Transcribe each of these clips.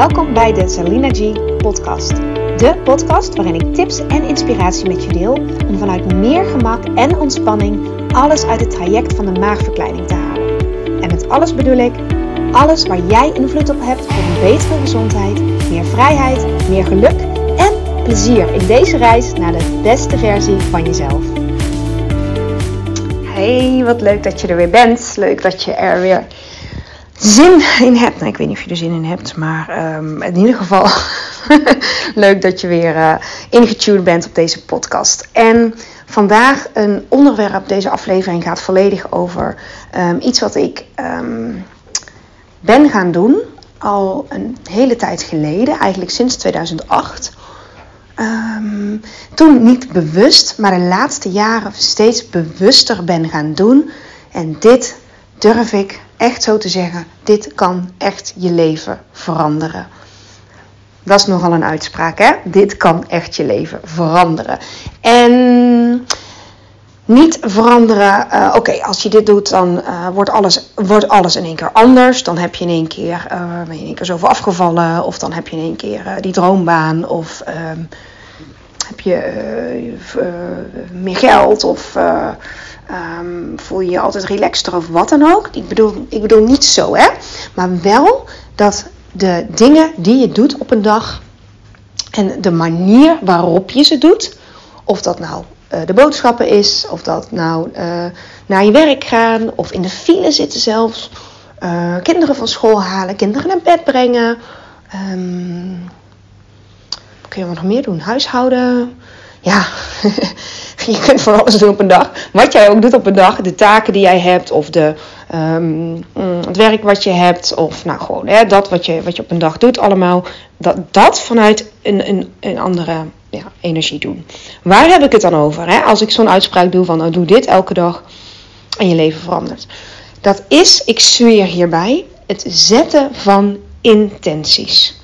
Welkom bij de Salina G podcast. De podcast waarin ik tips en inspiratie met je deel om vanuit meer gemak en ontspanning alles uit het traject van de maagverkleining te halen. En met alles bedoel ik alles waar jij invloed op hebt voor een betere gezondheid, meer vrijheid, meer geluk en plezier in deze reis naar de beste versie van jezelf. Hey, wat leuk dat je er weer bent. Leuk dat je er weer zin in hebt. Nou, ik weet niet of je er zin in hebt, maar um, in ieder geval leuk dat je weer uh, ingetuned bent op deze podcast. En vandaag een onderwerp, deze aflevering gaat volledig over um, iets wat ik um, ben gaan doen al een hele tijd geleden, eigenlijk sinds 2008. Um, toen niet bewust, maar de laatste jaren steeds bewuster ben gaan doen. En dit durf ik echt zo te zeggen: dit kan echt je leven veranderen. Dat is nogal een uitspraak, hè? Dit kan echt je leven veranderen. En niet veranderen. Uh, Oké, als je dit doet, dan uh, wordt, alles, wordt alles in één keer anders. Dan heb je in één keer, uh, ben je in één keer zoveel afgevallen. Of dan heb je in één keer die droombaan. Of ehm, heb je meer geld. Of um, voel je je altijd relaxter of wat dan ook. Ik bedoel, ik bedoel niet zo, hè. Maar wel dat de dingen die je doet op een dag... en de manier waarop je ze doet... of dat nou uh, de boodschappen is, of dat nou uh, naar je werk gaan, of in de file zitten zelfs, uh, kinderen van school halen, kinderen naar bed brengen. Um, wat kun je nog meer doen? Huishouden. Ja, je kunt van alles doen op een dag. Wat jij ook doet op een dag, de taken die jij hebt, of de, um, het werk wat je hebt, of nou gewoon hè, dat wat je, wat je op een dag doet, allemaal. Dat, dat vanuit een, een, een andere ja, energie doen. Waar heb ik het dan over? Hè? Als ik zo'n uitspraak doe van nou, doe dit elke dag en je leven verandert. Dat is, ik zweer hierbij, het zetten van intenties.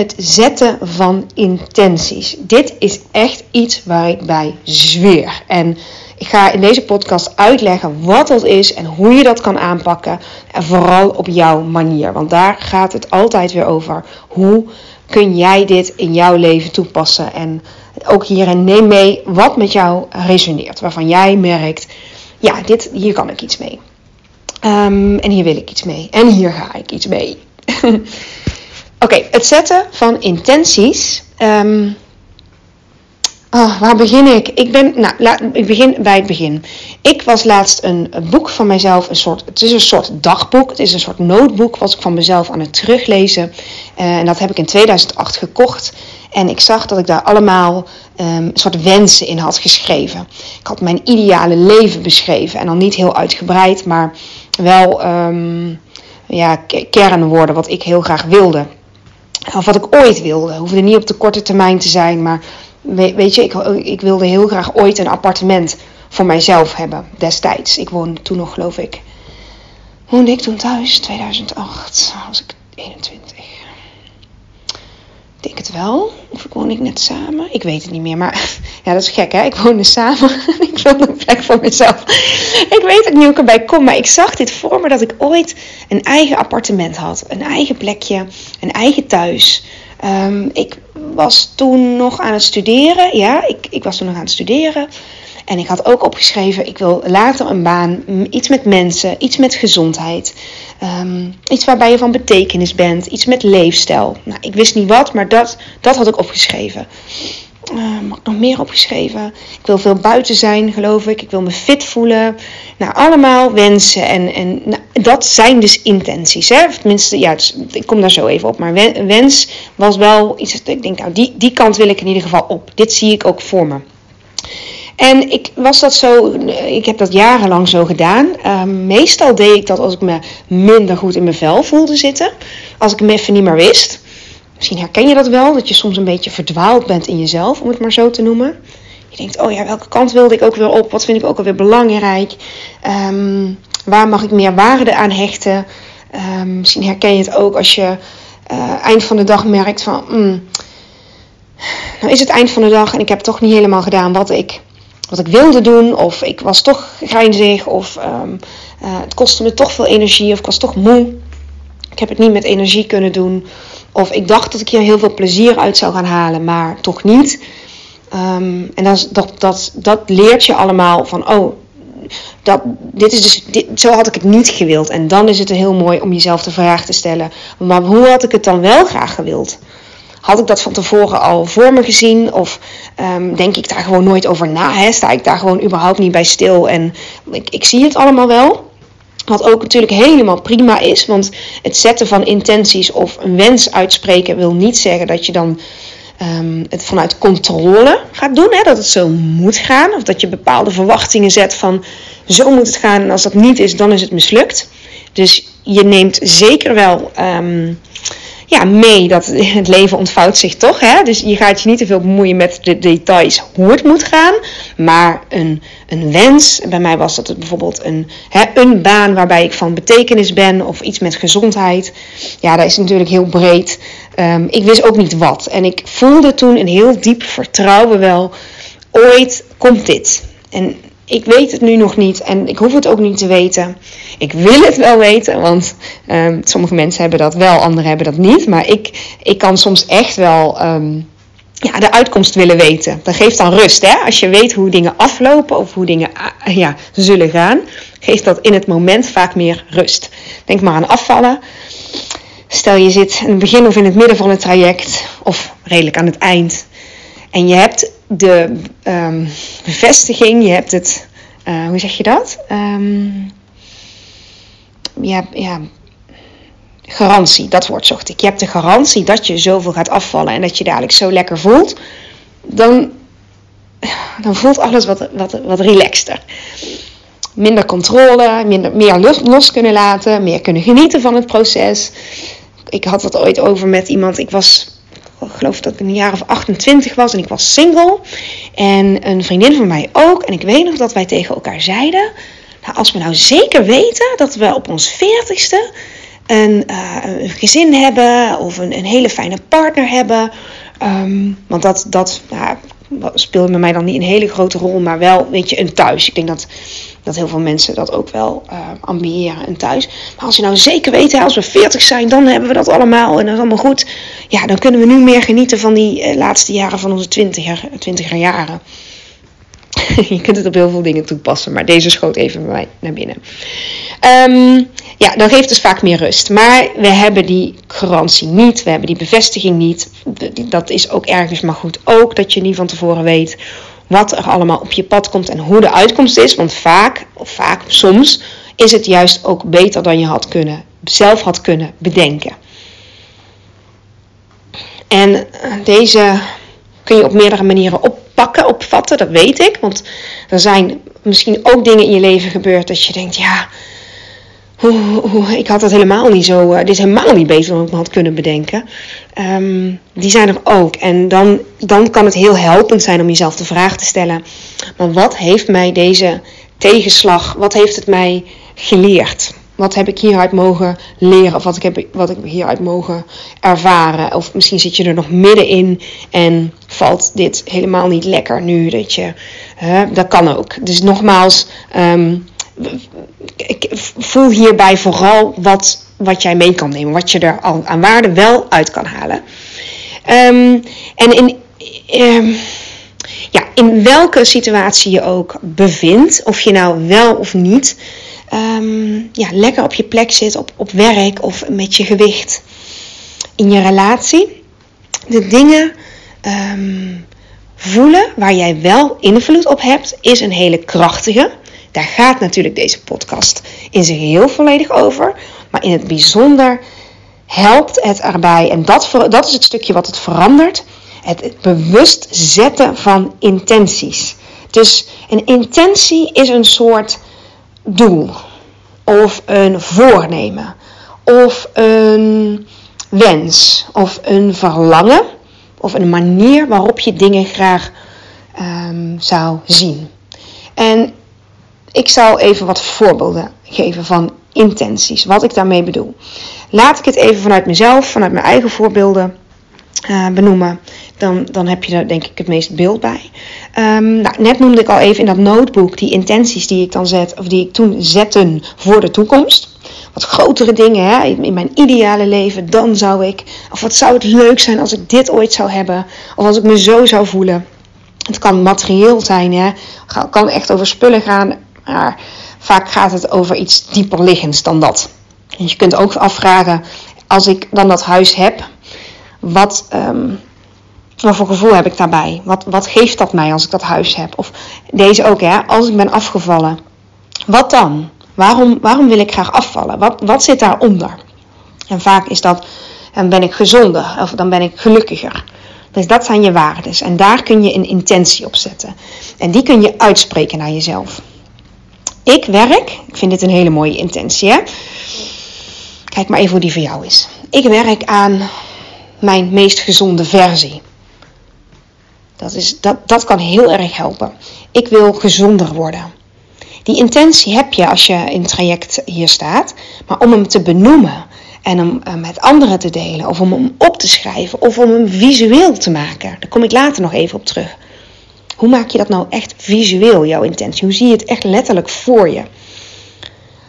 Het zetten van intenties. Dit is echt iets waar ik bij zweer. En ik ga in deze podcast uitleggen wat dat is en hoe je dat kan aanpakken. En vooral op jouw manier. Want daar gaat het altijd weer over. Hoe kun jij dit in jouw leven toepassen? En ook hierin neem mee wat met jou resoneert. Waarvan jij merkt, ja, dit, hier kan ik iets mee. Um, en hier wil ik iets mee. En hier ga ik iets mee. Oké, het zetten van intenties. Um, Oh, waar begin ik? Ik ben, nou, ik begin bij het begin. Ik was laatst een, boek van mezelf, een soort, het is een soort dagboek, het is een soort notebook wat ik van mezelf aan het teruglezen. Uh, en dat heb ik in 2008 gekocht. En ik zag dat ik daar allemaal um, een soort wensen in had geschreven. Ik had mijn ideale leven beschreven en dan niet heel uitgebreid, maar wel um, ja, kernwoorden wat ik heel graag wilde. Of wat ik ooit wilde. Hoefde niet op de korte termijn te zijn, maar weet je, ik, ik wilde heel graag ooit een appartement voor mijzelf hebben destijds. Ik woonde toen nog, geloof ik. Woonde ik toen thuis, 2008, was ik 21. Ik denk het wel. Of woonde ik net samen? Ik weet het niet meer. Maar ja, dat is gek hè. Ik woonde samen. ik wilde een plek voor mezelf. ik weet ook niet hoe ik erbij kom. Maar ik zag dit voor me dat ik ooit een eigen appartement had. Een eigen plekje. Een eigen thuis. Um, ik was toen nog aan het studeren. Ja, ik, ik was toen nog aan het studeren. En ik had ook opgeschreven, ik wil later een baan, iets met mensen, iets met gezondheid. Um, iets waarbij je van betekenis bent, iets met leefstijl. Nou, ik wist niet wat, maar dat, dat had ik opgeschreven. Uh, mag ik nog meer opgeschreven? Ik wil veel buiten zijn, geloof ik. Ik wil me fit voelen. Nou, allemaal wensen. En, en nou, dat zijn dus intenties. Hè? Tenminste, ja, dus, ik kom daar zo even op. Maar wens was wel iets ik denk, nou, die, die kant wil ik in ieder geval op. Dit zie ik ook voor me. En ik was dat zo, ik heb dat jarenlang zo gedaan. Uh, meestal deed ik dat als ik me minder goed in mijn vel voelde zitten. Als ik hem even niet meer wist. Misschien herken je dat wel, dat je soms een beetje verdwaald bent in jezelf, om het maar zo te noemen. Je denkt, oh ja, welke kant wilde ik ook weer op? Wat vind ik ook alweer belangrijk? Um, waar mag ik meer waarde aan hechten? Um, misschien herken je het ook als je uh, eind van de dag merkt van... Mm, nou is het eind van de dag en ik heb toch niet helemaal gedaan wat ik, wat ik wilde doen. Of ik was toch grijnzig. Of um, uh, het kostte me toch veel energie. Of ik was toch moe. ik heb het niet met energie kunnen doen. Of ik dacht dat ik hier heel veel plezier uit zou gaan halen, maar toch niet. Ehm, en dat, dat, dat, dat leert je allemaal van, oh, dat, dit is dus, zo had ik het niet gewild. En dan is het heel mooi om jezelf de vraag te stellen, maar hoe had ik het dan wel graag gewild? Had ik dat van tevoren al voor me gezien? Of um, denk ik daar gewoon nooit over na? Hè? Sta ik daar gewoon überhaupt niet bij stil? En ik, ik zie het allemaal wel. Wat ook natuurlijk helemaal prima is. Want het zetten van intenties of een wens uitspreken wil niet zeggen dat je dan um, het vanuit controle gaat doen. Hè? Dat het zo moet gaan. Of dat je bepaalde verwachtingen zet van zo moet het gaan. En als dat niet is, dan is het mislukt. Dus je neemt zeker wel um, ja, mee dat het leven ontvouwt zich toch. Hè? Dus je gaat je niet te veel bemoeien met de details hoe het moet gaan. Maar een, een wens, bij mij was dat bijvoorbeeld een, hè, een baan waarbij ik van betekenis ben of iets met gezondheid. Ja, dat is natuurlijk heel breed. Um, ik wist ook niet wat. En ik voelde toen een heel diep vertrouwen wel. Ooit komt dit. En ik weet het nu nog niet en ik hoef het ook niet te weten. Ik wil het wel weten, want um, sommige mensen hebben dat wel, anderen hebben dat niet. Maar ik, ik kan soms echt wel um, ja, de uitkomst willen weten. Dat geeft dan rust. Hè? Als je weet hoe dingen aflopen of hoe dingen uh, ja, zullen gaan, geeft dat in het moment vaak meer rust. Denk maar aan afvallen. Stel je zit in het begin of in het midden van het traject, of redelijk aan het eind. En je hebt de um, bevestiging, je hebt het, uh, hoe zeg je dat? Um, ja, ja, garantie, dat woord zocht ik. Je hebt de garantie dat je zoveel gaat afvallen en dat je dadelijk zo lekker voelt. Dan, dan voelt alles wat, wat, wat relaxter. Minder controle, minder, meer los kunnen laten, meer kunnen genieten van het proces. Ik had het ooit over met iemand. Ik was ik geloof dat ik een jaar of 28 was en ik was single. En een vriendin van mij ook. En ik weet nog dat wij tegen elkaar zeiden: nou, als we nou zeker weten dat we op ons 40ste een, uh, een gezin hebben of een, een, hele fijne partner hebben. Um, want dat, dat nou, speelde bij mij dan niet een hele grote rol, maar wel, weet je, een thuis. Ik denk dat dat heel veel mensen dat ook wel uh, ambiëren en thuis. Maar als je nou zeker weet, als we 40 zijn, dan hebben we dat allemaal en dat is allemaal goed. Ja, dan kunnen we nu meer genieten van die uh, laatste jaren van onze 20er, 20er jaren. je kunt het op heel veel dingen toepassen, maar deze schoot even bij naar binnen. Um, ja, dan geeft dus vaak meer rust. Maar we hebben die garantie niet, we hebben die bevestiging niet. Dat is ook ergens maar goed ook dat je niet van tevoren weet wat er allemaal op je pad komt en hoe de uitkomst is. Want vaak, of vaak soms, is het juist ook beter dan je had kunnen, zelf had kunnen bedenken. En eh, deze kun je op meerdere manieren oppakken, opvatten, dat weet ik. Want er zijn misschien ook dingen in je leven gebeurd dat je denkt, ja, ik had dat helemaal niet zo. Uh, dit is helemaal niet beter dan ik me had kunnen bedenken. Um, die zijn er ook. En dan, dan kan het heel helpend zijn om jezelf de vraag te stellen: maar wat heeft mij deze tegenslag, wat heeft het mij geleerd? Wat heb ik hieruit mogen leren of wat ik heb wat ik hieruit mogen ervaren? Of misschien zit je er nog middenin en valt dit helemaal niet lekker nu. Dat, je, dat kan ook. Dus nogmaals, um, ik voel hierbij vooral wat, wat jij mee kan nemen. Wat je er al aan waarde wel uit kan halen. Um, en in, um, ja, in welke situatie je ook bevindt, of je nou wel of niet um, ja, lekker op je plek zit, op, op werk of met je gewicht, in je relatie, de dingen voelen waar jij wel invloed op hebt, is een hele krachtige. Daar gaat natuurlijk deze podcast in zijn geheel volledig over. Maar in het bijzonder helpt het erbij, en dat, dat is het stukje wat het verandert, het bewust zetten van intenties. Dus een intentie is een soort doel, of een voornemen, of een wens, of een verlangen, of een manier waarop je dingen graag um, zou zien. En ik zal even wat voorbeelden geven van intenties, wat ik daarmee bedoel. Laat ik het even vanuit mezelf, vanuit mijn eigen voorbeelden uh, benoemen. Dan, dan heb je er denk ik het meest beeld bij. Um, nou, net noemde ik al even in dat notebook die intenties die ik dan zet, of die ik toen zetten voor de toekomst. wat grotere dingen, hè, in mijn ideale leven, dan zou ik. Of wat zou het leuk zijn als ik dit ooit zou hebben, of als ik me zo zou voelen. Het kan materieel zijn, hè, kan echt over spullen gaan, maar vaak gaat het over iets dieper liggends dan dat. En je kunt ook afvragen, als ik dan dat huis heb, wat, um, wat voor gevoel heb ik daarbij? Wat, wat geeft dat mij als ik dat huis heb? Of deze ook, hè, als ik ben afgevallen, wat dan? Waarom, waarom wil ik graag afvallen? Wat, wat zit daaronder? En vaak is dat, dan ben ik gezonder of dan ben ik gelukkiger. Dus dat zijn je waarden. En daar kun je een intentie op zetten. En die kun je uitspreken naar jezelf. Ik werk, ik vind dit een hele mooie intentie. Hè? Kijk maar even hoe die voor jou is. Ik werk aan mijn meest gezonde versie. Dat, is, dat, dat kan heel erg helpen. Ik wil gezonder worden. Die intentie heb je als je in het traject hier staat, maar om hem te benoemen en om eh, met anderen te delen, of om hem op te schrijven, of om hem visueel te maken, daar kom ik later nog even op terug. Hoe maak je dat nou echt visueel, jouw intentie? Hoe zie je het echt letterlijk voor je?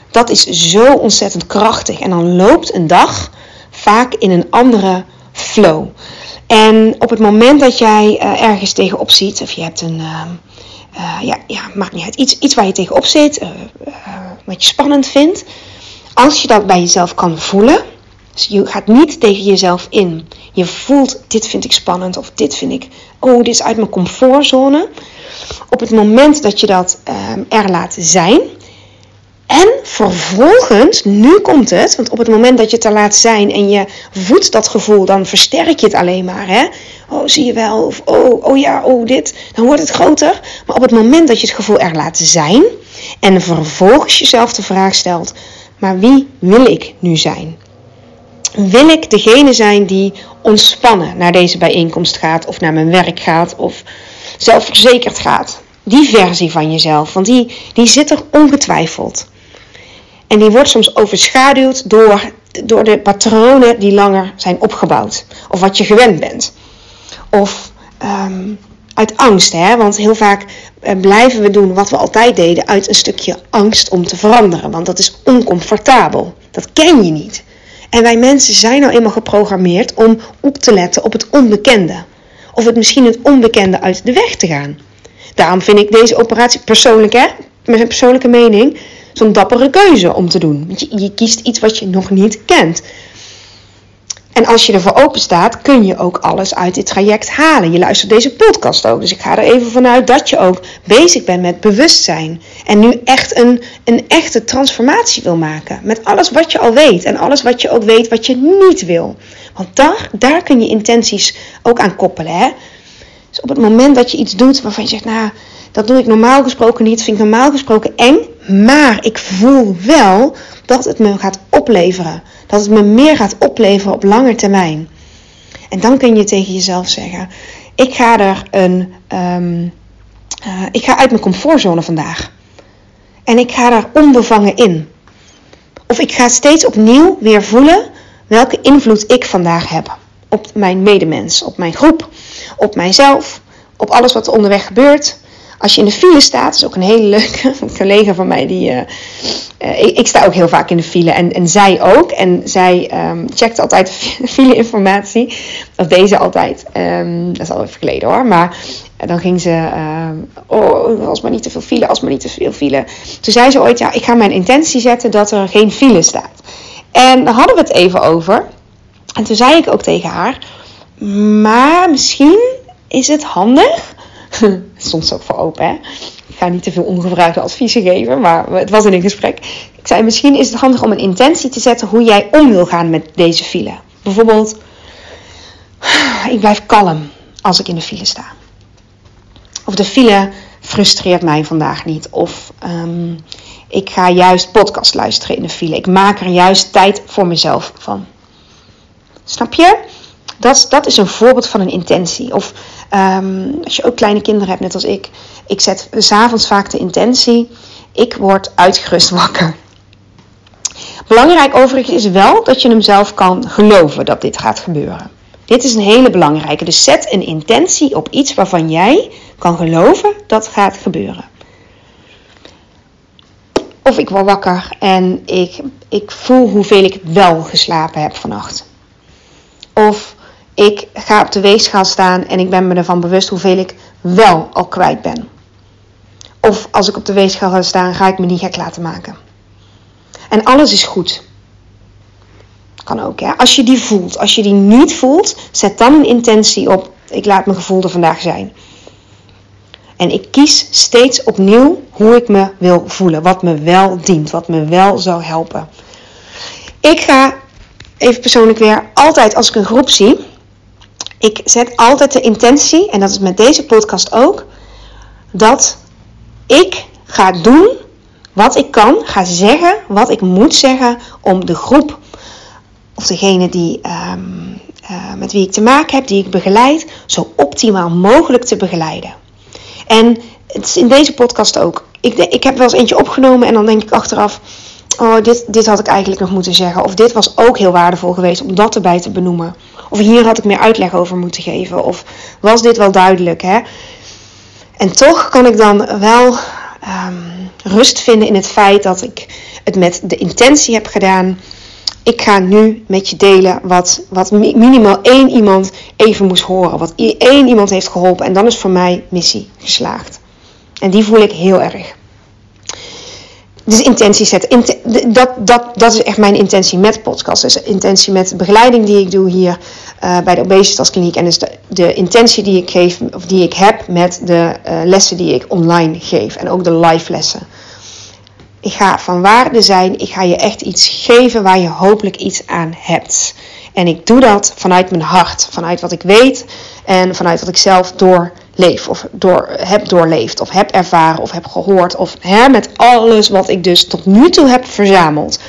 Dat is zo ontzettend krachtig. En dan loopt een dag vaak in een andere flow. En op het moment dat jij uh, ergens tegenop ziet, of je hebt een, uh, uh, ja, ja, maakt niet uit, iets, iets waar je tegenop zit, wat je spannend vindt, als je dat bij jezelf kan voelen, dus je gaat niet tegen jezelf in. Je voelt, dit vind ik spannend, of dit vind ik, oh, dit is uit mijn comfortzone. Op het moment dat je dat er laat zijn, en vervolgens, nu komt het, want op het moment dat je het er laat zijn en je voedt dat gevoel, dan versterk je het alleen maar. Hè? Oh, zie je wel, of oh, oh ja, oh dit, dan wordt het groter. Maar op het moment dat je het gevoel er laat zijn en vervolgens jezelf de vraag stelt, maar wie wil ik nu zijn? Wil ik degene zijn die ontspannen naar deze bijeenkomst gaat, of naar mijn werk gaat, of zelfverzekerd gaat? Die versie van jezelf, want die, die zit er ongetwijfeld. En die wordt soms overschaduwd door, door de patronen die langer zijn opgebouwd. Of wat je gewend bent. Of ehm, uit angst, hè? want heel vaak eh, blijven we doen wat we altijd deden uit een stukje angst om te veranderen. Want dat is oncomfortabel. Dat ken je niet. En wij mensen zijn nou eenmaal geprogrammeerd om op te letten op het onbekende. Of het misschien het onbekende uit de weg te gaan. Daarom vind ik deze operatie persoonlijk, hè, mijn persoonlijke mening, zo'n dappere keuze om te doen. Je, je kiest iets wat je nog niet kent. En als je ervoor open staat, kun je ook alles uit dit traject halen. Je luistert deze podcast ook. Dus ik ga er even vanuit dat je ook bezig bent met bewustzijn. En nu echt een, een echte transformatie wil maken. Met alles wat je al weet. En alles wat je ook weet wat je niet wil. Want daar, daar kun je intenties ook aan koppelen. Hè? Dus op het moment dat je iets doet waarvan je zegt, nou, dat doe ik normaal gesproken niet, vind ik normaal gesproken eng, maar ik voel wel dat het me gaat opleveren. Dat het me meer gaat opleveren op lange termijn. En dan kun je tegen jezelf zeggen: Ik ga er een. Um, uh, ik ga uit mijn comfortzone vandaag. En ik ga daar onbevangen in. Of ik ga steeds opnieuw weer voelen welke invloed ik vandaag heb. Op mijn medemens, op mijn groep, op mijzelf, op alles wat er onderweg gebeurt. Als je in de file staat, is ook een hele leuke collega van mij die. Uh, ik, ik, sta ook heel vaak in de file en, en zij ook. En zij um, checkt altijd file-informatie. Of deze altijd. Um, dat is al even geleden hoor. Maar dan ging ze. Um, oh, als maar niet te veel file, als maar niet te veel file. Toen zei ze ooit: Ja, ik ga mijn intentie zetten dat er geen file staat. En daar hadden we het even over. En toen zei ik ook tegen haar: Maar misschien is het handig stond ze ook voor open, hè. Ik ga niet te veel ongevraagde adviezen geven, maar het was in een gesprek. Ik zei, misschien is het handig om een intentie te zetten hoe jij om wil gaan met deze file. Bijvoorbeeld, ik blijf kalm als ik in de file sta. Of de file frustreert mij vandaag niet. Of um, ik ga juist podcast luisteren in de file. Ik maak er juist tijd voor mezelf van. Snap je? Dat, dat is een voorbeeld van een intentie. Of um, als je ook kleine kinderen hebt, net als ik. Ik zet s'avonds vaak de intentie. Ik word uitgerust wakker. Belangrijk overigens is wel dat je hem zelf kan geloven dat dit gaat gebeuren. Dit is een hele belangrijke. Dus zet een intentie op iets waarvan jij kan geloven dat gaat gebeuren. Of ik word wakker en ik, ik voel hoeveel ik wel geslapen heb vannacht. Of ik ga op de weegschaal staan en ik ben me ervan bewust hoeveel ik wel al kwijt ben. Of als ik op de weegschaal ga staan, ga ik me niet gek laten maken. En alles is goed. Kan ook, hè. Als je die voelt. Als je die niet voelt, zet dan een intentie op. Ik laat mijn gevoel er vandaag zijn. En ik kies steeds opnieuw hoe ik me wil voelen. Wat me wel dient. Wat me wel zou helpen. Ik ga, even persoonlijk weer, altijd als ik een groep zie. Ik zet altijd de intentie, en dat is met deze podcast ook. Dat ik ga doen wat ik kan. Ga zeggen wat ik moet zeggen om de groep of degene die, ehm, eh, met wie ik te maken heb, die ik begeleid, zo optimaal mogelijk te begeleiden. En het is in deze podcast ook. Ik, ik heb wel eens eentje opgenomen en dan denk ik achteraf. Oh, dit, dit had ik eigenlijk nog moeten zeggen. Of dit was ook heel waardevol geweest om dat erbij te benoemen. Of hier had ik meer uitleg over moeten geven. Of was dit wel duidelijk, hè? En toch kan ik dan wel ehm, rust vinden in het feit dat ik het met de intentie heb gedaan ik ga nu met je delen wat, wat minimaal één iemand even moest horen. Wat één iemand heeft geholpen. En dan is voor mij missie geslaagd. En die voel ik heel erg. Dus intentie zetten. dat, dat, dat is echt mijn intentie met podcast. Dus intentie met de begeleiding die ik doe hier uh, bij de obesitaskliniek. En dus de, intentie die ik geef, of die ik heb met de uh, lessen die ik online geef. En ook de live lessen. Ik ga van waarde zijn. Ik ga je echt iets geven waar je hopelijk iets aan hebt. En ik doe dat vanuit mijn hart, vanuit wat ik weet en vanuit wat ik zelf doorleef of door, heb doorleefd of heb ervaren of heb gehoord of hè, met alles wat ik dus tot nu toe heb verzameld.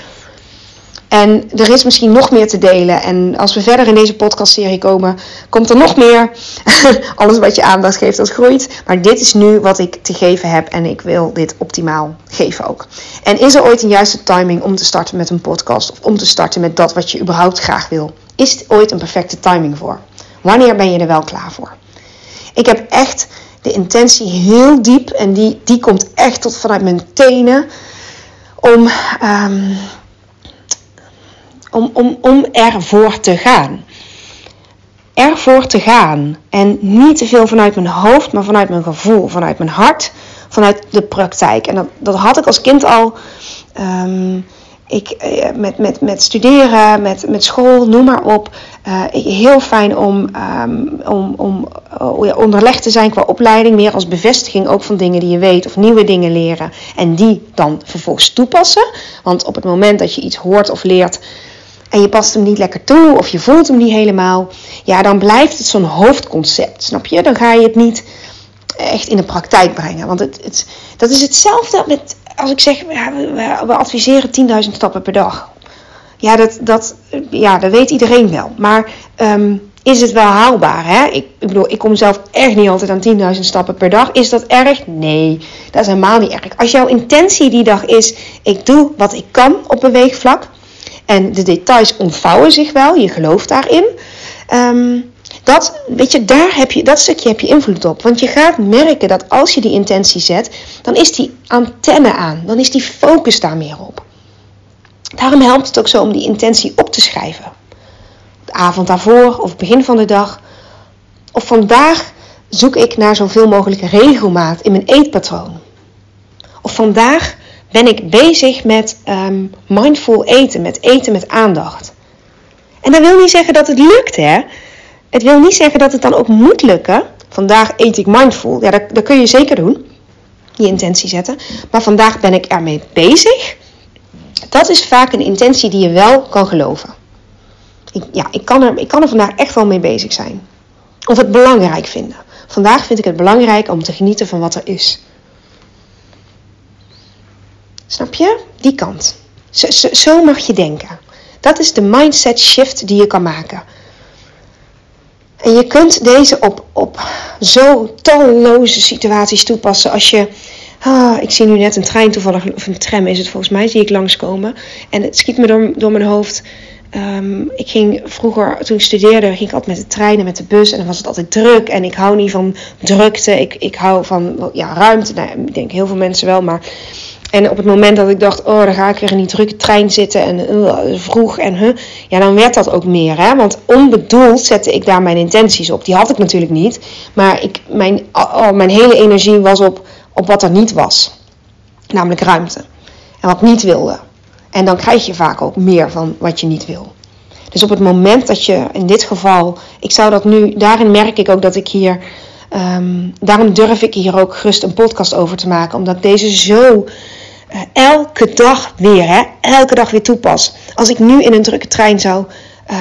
En er is misschien nog meer te delen. En als we verder in deze podcastserie komen, komt er nog meer. Alles wat je aandacht geeft, dat groeit. Maar dit is nu wat ik te geven heb. En ik wil dit optimaal geven ook. En is er ooit een juiste timing om te starten met een podcast? Of om te starten met dat wat je überhaupt graag wil? Is het ooit een perfecte timing voor? Wanneer ben je er wel klaar voor? Ik heb echt de intentie heel diep. En die, die komt echt tot vanuit mijn tenen. Om... Um, om, om, om ervoor te gaan. Ervoor te gaan. En niet te veel vanuit mijn hoofd, maar vanuit mijn gevoel, vanuit mijn hart, vanuit de praktijk. En dat, dat had ik als kind al. Ehm, ik, eh, met, met, met studeren, met, met school, noem maar op. Uh, heel fijn om, um, om, om uh, onderlegd te zijn qua opleiding. Meer als bevestiging ook van dingen die je weet of nieuwe dingen leren. En die dan vervolgens toepassen. Want op het moment dat je iets hoort of leert, en je past hem niet lekker toe of je voelt hem niet helemaal, ja, dan blijft het zo'n hoofdconcept, snap je? Dan ga je het niet echt in de praktijk brengen. Want het, het dat is hetzelfde met als ik zeg, we, adviseren 10.000 stappen per dag. Ja, dat, dat, ja, dat weet iedereen wel. Maar um, is het wel haalbaar? Hè? Ik, ik, bedoel, ik kom zelf echt niet altijd aan 10.000 stappen per dag. Is dat erg? Nee, dat is helemaal niet erg. Als jouw intentie die dag is, ik doe wat ik kan op beweegvlak. En de details ontvouwen zich wel, je gelooft daarin. Um, dat, weet je, daar heb je, dat stukje heb je invloed op. Want je gaat merken dat als je die intentie zet, dan is die antenne aan. Dan is die focus daar meer op. Daarom helpt het ook zo om die intentie op te schrijven. De avond daarvoor of begin van de dag. Of vandaag zoek ik naar zoveel mogelijk regelmaat in mijn eetpatroon. Of vandaag ben ik bezig met um, mindful eten, met eten met aandacht. En dat wil niet zeggen dat het lukt, hè? Het wil niet zeggen dat het dan ook moet lukken. Vandaag eet ik mindful. Ja, dat, dat kun je zeker doen. Je intentie zetten. Maar vandaag ben ik ermee bezig. Dat is vaak een intentie die je wel kan geloven. Ik, ja, ik kan, er, ik kan er vandaag echt wel mee bezig zijn. Of het belangrijk vinden. Vandaag vind ik het belangrijk om te genieten van wat er is. Snap je? Die kant. Zo, zo, mag je denken. Dat is de mindset shift die je kan maken. En je kunt deze op, op zo talloze situaties toepassen als je. Ah, ik zie nu net een trein toevallig, of een tram is het volgens mij, zie ik langskomen. En het schiet me door, door mijn hoofd. Um, ik ging vroeger, toen ik studeerde, ging ik altijd met de trein en met de bus. En dan was het altijd druk. En ik hou niet van drukte. Ik, ik hou van ja, ruimte. Nou, ik denk heel veel mensen wel, maar En op het moment dat ik dacht, oh, dan ga ik weer in die drukke trein zitten en uh, vroeg en huh, ja, dan werd dat ook meer. Hè? Want onbedoeld zette ik daar mijn intenties op. Die had ik natuurlijk niet, maar ik, mijn, oh, mijn hele energie was op, op wat er niet was, namelijk ruimte. En wat ik niet wilde. En dan krijg je vaak ook meer van wat je niet wil. Dus op het moment dat je in dit geval, ik zou dat nu, daarin merk ik ook dat ik hier, um, daarom durf ik hier ook gerust een podcast over te maken, omdat deze zo elke dag weer, hè, elke dag weer toepas. Als ik nu in een drukke trein zou uh,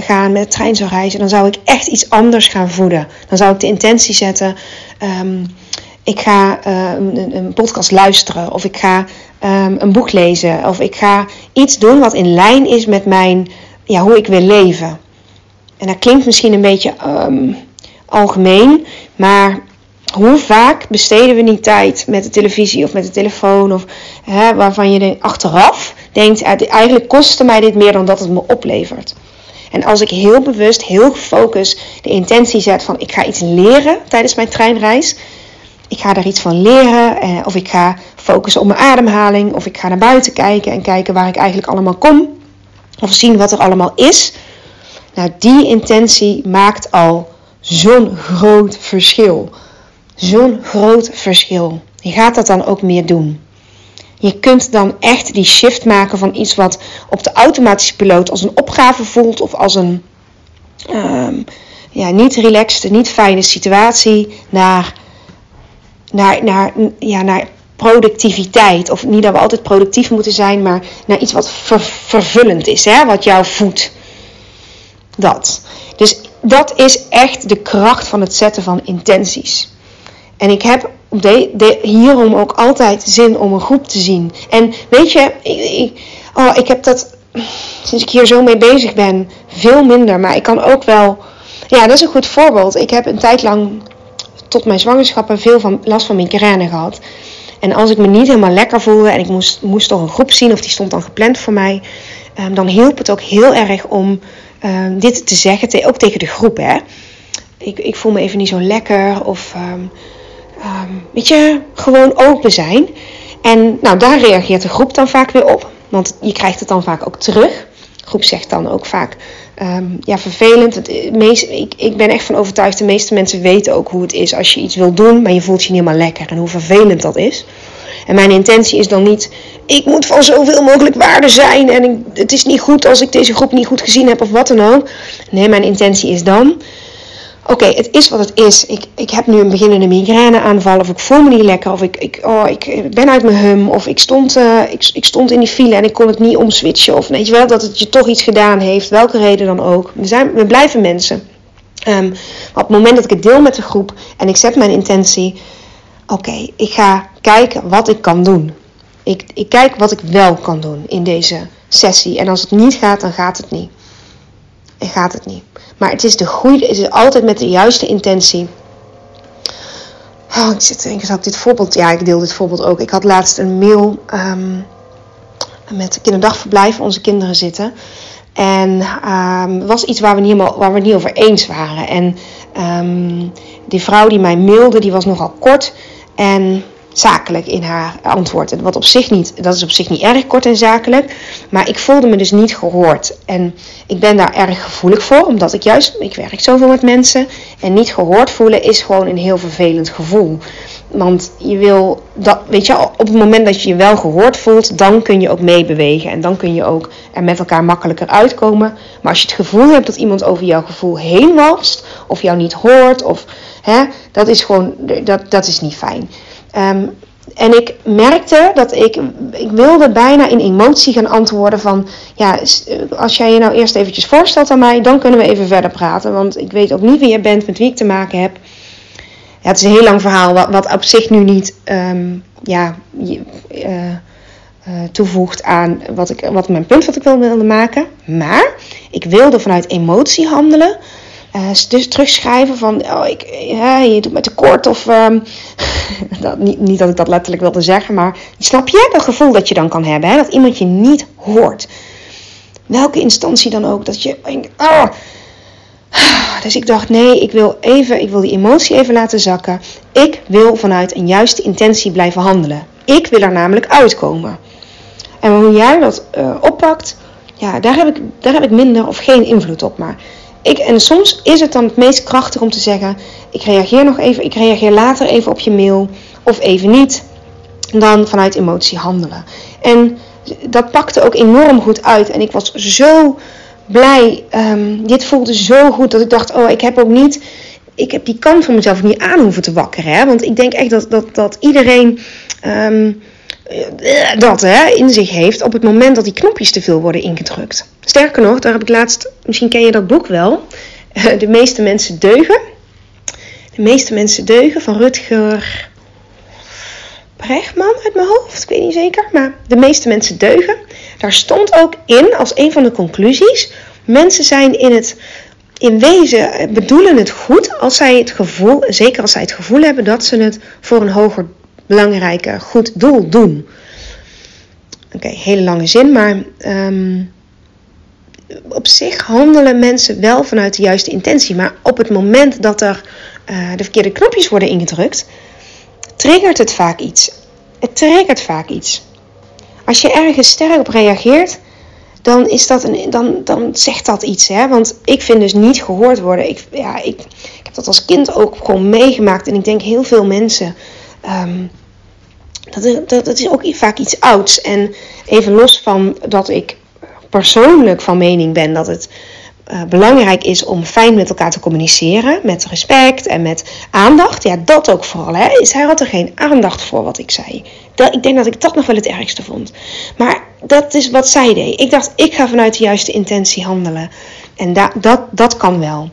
gaan, met trein zou reizen, dan zou ik echt iets anders gaan voeden. Dan zou ik de intentie zetten. Um, ik ga uh, een, podcast luisteren, of ik ga um, een boek lezen, of ik ga iets doen wat in lijn is met mijn ja, hoe ik wil leven. En dat klinkt misschien een beetje algemeen, maar hoe vaak besteden we niet tijd met de televisie of met de telefoon, of, hè, waarvan je achteraf denkt, eigenlijk kostte mij dit meer dan dat het me oplevert. En als ik heel bewust, heel gefocust de intentie zet van ik ga iets leren tijdens mijn treinreis, ik ga daar iets van leren, eh, of ik ga focussen op mijn ademhaling, of ik ga naar buiten kijken en kijken waar ik eigenlijk allemaal kom, of zien wat er allemaal is. Nou, die intentie maakt al zo'n groot verschil. Zo'n groot verschil. Je gaat dat dan ook meer doen. Je kunt dan echt die shift maken van iets wat op de automatische piloot als een opgave voelt of als een um, ja, niet relaxed, niet fijne situatie naar, naar, naar, ja, naar productiviteit. Of niet dat we altijd productief moeten zijn, maar naar iets wat vervullend is, hè? wat jou voedt. Dat. Dus dat is echt de kracht van het zetten van intenties. En ik heb de, hierom ook altijd zin om een groep te zien. En weet je, ik, ik, oh, ik heb dat sinds ik hier zo mee bezig ben veel minder. Maar ik kan ook wel. Ja, dat is een goed voorbeeld. Ik heb een tijd lang tot mijn zwangerschappen veel van, last van migraine gehad. En als ik me niet helemaal lekker voelde en ik moest, moest toch een groep zien, of die stond dan gepland voor mij, um, dan hielp het ook heel erg om um, dit te zeggen, ook tegen de groep. Hè? Ik, ik voel me even niet zo lekker, of um, weet je, gewoon open zijn. En nou, daar reageert de groep dan vaak weer op, want je krijgt het dan vaak ook terug. De groep zegt dan ook vaak, Um, ja, vervelend. Het meest, ik, ik ben echt van overtuigd, de meeste mensen weten ook hoe het is als je iets wil doen, maar je voelt je niet helemaal lekker en hoe vervelend dat is. En mijn intentie is dan niet, ik moet van zoveel mogelijk waarde zijn en het is niet goed als ik deze groep niet goed gezien heb of wat dan ook. Nee, mijn intentie is dan, oké, het is wat het is. Ik, ik heb nu een beginnende migraineaanval of ik voel me niet lekker of ik, ik, oh, ik ben uit mijn hum of ik stond, uh, ik, ik stond in die file en ik kon het niet omswitchen of weet je wel, dat het je toch iets gedaan heeft, welke reden dan ook. We, zijn, we blijven mensen. Maar op het moment dat ik het deel met de groep en ik zet mijn intentie, oké, ik ga kijken wat ik kan doen. Ik, ik kijk wat ik wel kan doen in deze sessie. En als het niet gaat, dan gaat het niet. En gaat het niet. Maar het is de goede, het is altijd met de juiste intentie. Oh, ik zit te denken, zou ik dit voorbeeld... Ja, ik deel dit voorbeeld ook. Ik had laatst een mail um, met kinderdagverblijf, onze kinderen zitten. En um, was iets waar we, niet helemaal, waar we niet over eens waren. En um, die vrouw die mij mailde, die was nogal kort. En zakelijk in haar antwoord. En wat op zich niet, dat is op zich niet erg kort en zakelijk. Maar ik voelde me dus niet gehoord. En ik ben daar erg gevoelig voor, omdat ik juist, ik werk zoveel met mensen. En niet gehoord voelen is gewoon een heel vervelend gevoel. Want je wil, dat, weet je, op het moment dat je je wel gehoord voelt, dan kun je ook meebewegen. En dan kun je ook er met elkaar makkelijker uitkomen. Maar als je het gevoel hebt dat iemand over jouw gevoel heen walst, of jou niet hoort, of hè, dat is gewoon, dat, dat is niet fijn. Um, en ik merkte dat ik, ik wilde bijna in emotie gaan antwoorden van, ja, als jij je nou eerst eventjes voorstelt aan mij, dan kunnen we even verder praten. Want ik weet ook niet wie je bent, met wie ik te maken heb. Het is een heel lang verhaal, wat, wat op zich nu niet um, ja, uh, uh, toevoegt aan wat, ik, wat mijn punt wat ik wilde maken. Maar ik wilde vanuit emotie handelen. Uh, dus terugschrijven van, oh, ik, ja, je doet me tekort of um, dat, niet, niet, dat ik dat letterlijk wilde zeggen, maar snap je dat gevoel dat je dan kan hebben, hè? dat iemand je niet hoort. Welke instantie dan ook, dat je oh. Dus ik dacht, nee, ik wil even, ik wil die emotie even laten zakken. Ik wil vanuit een juiste intentie blijven handelen. Ik wil er namelijk uitkomen. En hoe jij dat uh, oppakt, ja, daar heb, ik, daar heb ik minder of geen invloed op. Maar ik, en soms is het dan het meest krachtig om te zeggen: ik reageer nog even, ik reageer later even op je mail of even niet. Dan vanuit emotie handelen. En dat pakte ook enorm goed uit. En ik was zo blij. Um, dit voelde zo goed dat ik dacht: oh, ik heb ook niet. Ik heb die kant van mezelf niet aan hoeven te wakkeren. Hè? Want ik denk echt dat, dat, dat iedereen. Um, dat hè, in zich heeft op het moment dat die knopjes te veel worden ingedrukt. Sterker nog, daar heb ik laatst, misschien ken je dat boek wel, De meeste mensen deugen. De meeste mensen deugen van Rutger Bregman uit mijn hoofd, ik weet niet zeker, maar De meeste mensen deugen. Daar stond ook in als een van de conclusies: mensen zijn in het in wezen bedoelen het goed als zij het gevoel, zeker als zij het gevoel hebben dat ze het voor een hoger belangrijke, goed doel doen. Oké, hele lange zin, maar ehm, op zich handelen mensen wel vanuit de juiste intentie. Maar op het moment dat er uh, de verkeerde knopjes worden ingedrukt, triggert het vaak iets. Het triggert vaak iets. Als je ergens sterk op reageert, dan, is dat een, dan, dan zegt dat iets. Hè? Want ik vind dus niet gehoord worden. Ik, ja, ik, ik heb dat als kind ook gewoon meegemaakt. En ik denk heel veel mensen Um, dat, dat, is ook vaak iets ouds. En even los van dat ik persoonlijk van mening ben dat het uh, belangrijk is om fijn met elkaar te communiceren. Met respect en met aandacht. Ja, dat ook vooral. Hè. Hij had er geen aandacht voor wat ik zei. Dat, ik denk dat ik dat nog wel het ergste vond. Maar dat is wat zij deed. Ik dacht, ik ga vanuit de juiste intentie handelen. En da, dat, dat kan wel.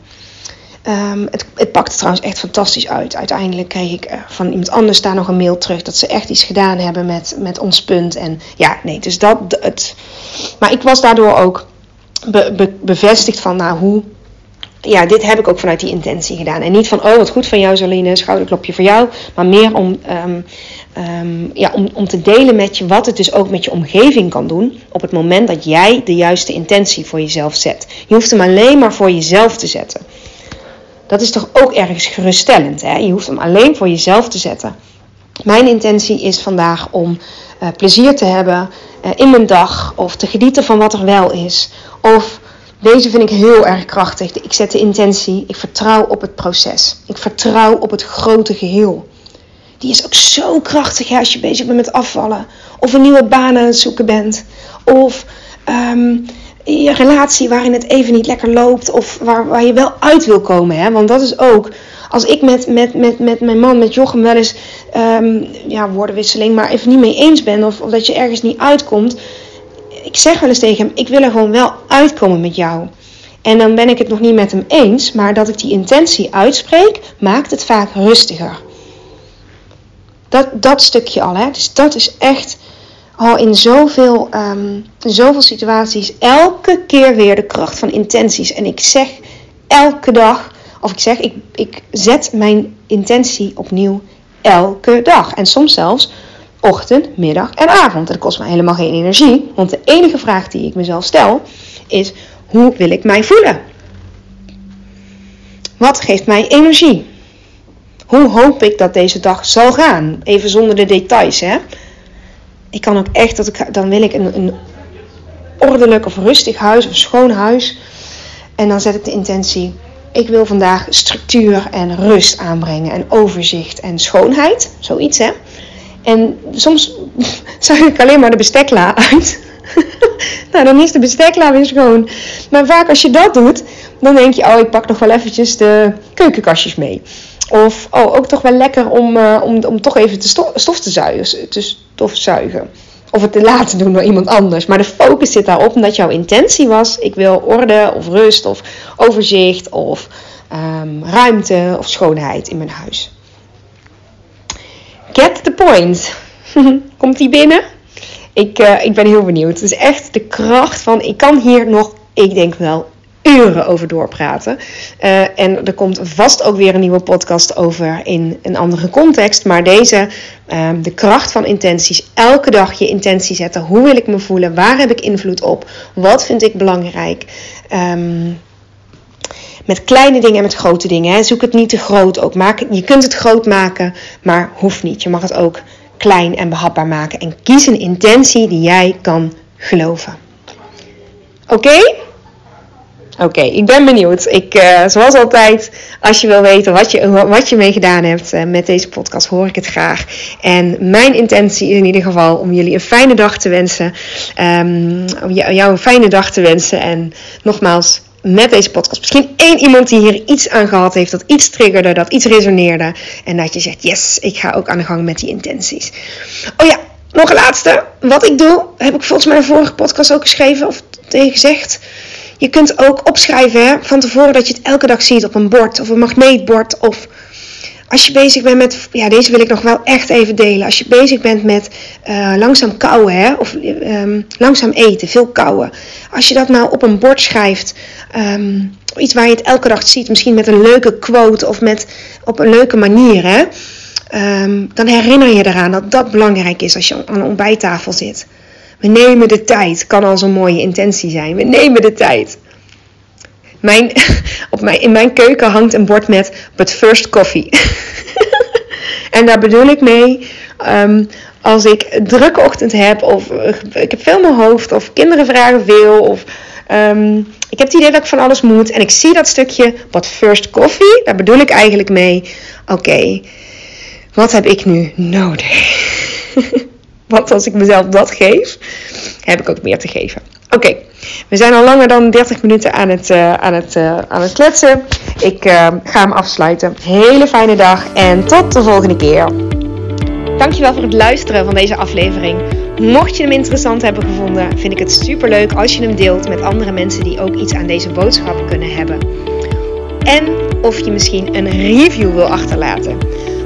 Um, het, het pakte trouwens echt fantastisch uit. Uiteindelijk kreeg ik uh, van iemand anders daar nog een mail terug dat ze echt iets gedaan hebben met, met ons punt. En ja, nee, dus dat. Het, maar ik was daardoor ook be, be, bevestigd van, nou, hoe. Ja, dit heb ik ook vanuit die intentie gedaan. En niet van, oh, wat goed van jou, Zaline, schouderklopje voor jou. Maar meer om, um, um, ja, om, om te delen met je wat het dus ook met je omgeving kan doen. Op het moment dat jij de juiste intentie voor jezelf zet. Je hoeft hem alleen maar voor jezelf te zetten. Dat is toch ook ergens geruststellend. Hè? Je hoeft hem alleen voor jezelf te zetten. Mijn intentie is vandaag om uh, plezier te hebben uh, in mijn dag. Of te genieten van wat er wel is. Of deze vind ik heel erg krachtig. Ik zet de intentie. Ik vertrouw op het proces. Ik vertrouw op het grote geheel. Die is ook zo krachtig hè, als je bezig bent met afvallen. Of een nieuwe baan aan het zoeken bent. Of um, je relatie waarin het even niet lekker loopt of waar, waar je wel uit wil komen. Hè? Want dat is ook, als ik met, met, met, met mijn man, met Jochem wel eens, um, ja, woordenwisseling, maar even niet mee eens ben of, of dat je ergens niet uitkomt. Ik zeg wel eens tegen hem, ik wil er gewoon wel uitkomen met jou. En dan ben ik het nog niet met hem eens, maar dat ik die intentie uitspreek, maakt het vaak rustiger. Dat, dat stukje al, hè. Dus dat is echt al in zoveel, um, zoveel situaties elke keer weer de kracht van intenties. En ik zeg elke dag, of ik zeg, ik, ik zet mijn intentie opnieuw elke dag. En soms zelfs ochtend, middag en avond. Dat kost me helemaal geen energie. Want de enige vraag die ik mezelf stel is: hoe wil ik mij voelen? Wat geeft mij energie? Hoe hoop ik dat deze dag zal gaan? Even zonder de details, hè? Ik kan ook echt, dat ik, dan wil ik een, een ordelijk of rustig huis of schoon huis. En dan zet ik de intentie, ik wil vandaag structuur en rust aanbrengen en overzicht en schoonheid. Zoiets hè. En soms zuig ik alleen maar de bestekla uit. nou, dan is de bestekla weer schoon. Maar vaak als je dat doet, dan denk je, oh, ik pak nog wel eventjes de keukenkastjes mee. Of, oh, ook toch wel lekker om, uh, om, om toch even te stof, te zuigen. Te stofzuigen. Of het te laten doen door iemand anders. Maar de focus zit daarop omdat jouw intentie was: ik wil orde of rust of overzicht of um, ruimte of schoonheid in mijn huis. Get the point. Komt die binnen? Ik, uh, ik ben heel benieuwd. Het is echt de kracht van. Ik kan hier nog, ik denk wel, uren over doorpraten. Uh, en er komt vast ook weer een nieuwe podcast over in een andere context. Maar deze, uh, de kracht van intenties. Elke dag je intentie zetten. Hoe wil ik me voelen? Waar heb ik invloed op? Wat vind ik belangrijk? Um, met kleine dingen en met grote dingen. Hè. Zoek het niet te groot ook. Maak, je kunt het groot maken, maar hoeft niet. Je mag het ook klein en behapbaar maken. En kies een intentie die jij kan geloven. Oké? Oké, ik ben benieuwd. Ik, uh, zoals altijd, als je wil weten wat je, wat je mee gedaan hebt uh, met deze podcast, hoor ik het graag. En mijn intentie is in ieder geval om jullie een fijne dag te wensen. Um, om jou een fijne dag te wensen. En nogmaals, met deze podcast misschien één iemand die hier iets aan gehad heeft, dat iets triggerde, dat iets resoneerde. En dat je zegt, yes, ik ga ook aan de gang met die intenties. Oh ja, nog een laatste. Wat ik doe, heb ik volgens mij in de vorige podcast ook geschreven of tegen gezegd. Je kunt ook opschrijven hè, van tevoren dat je het elke dag ziet op een bord of een magneetbord. Of als je bezig bent met, ja deze wil ik nog wel echt even delen. Als je bezig bent met uh, langzaam kauwen hè, of um, langzaam eten, veel kauwen. Als je dat nou op een bord schrijft, um, iets waar je het elke dag ziet. Misschien met een leuke quote of met, op een leuke manier hè. Um, dan herinner je eraan dat dat belangrijk is als je aan een ontbijttafel zit. We nemen de tijd, kan al zo'n mooie intentie zijn. We nemen de tijd. Mijn, op mijn, in mijn keuken hangt een bord met But First Coffee. en daar bedoel ik mee, um, als ik een drukke ochtend heb, of ik heb veel in mijn hoofd, of kinderen vragen veel, of um, ik heb het idee dat ik van alles moet, en ik zie dat stukje But First Coffee, daar bedoel ik eigenlijk mee, oké, wat heb ik nu nodig? Want als ik mezelf dat geef, heb ik ook meer te geven. Oké, we zijn al langer dan 30 minuten aan het, uh, aan het, uh, aan het kletsen. Ik uh, ga hem afsluiten. Hele fijne dag en tot de volgende keer. Dankjewel voor het luisteren van deze aflevering. Mocht je hem interessant hebben gevonden, vind ik het super leuk als je hem deelt met andere mensen die ook iets aan deze boodschap kunnen hebben. En of je misschien een review wil achterlaten.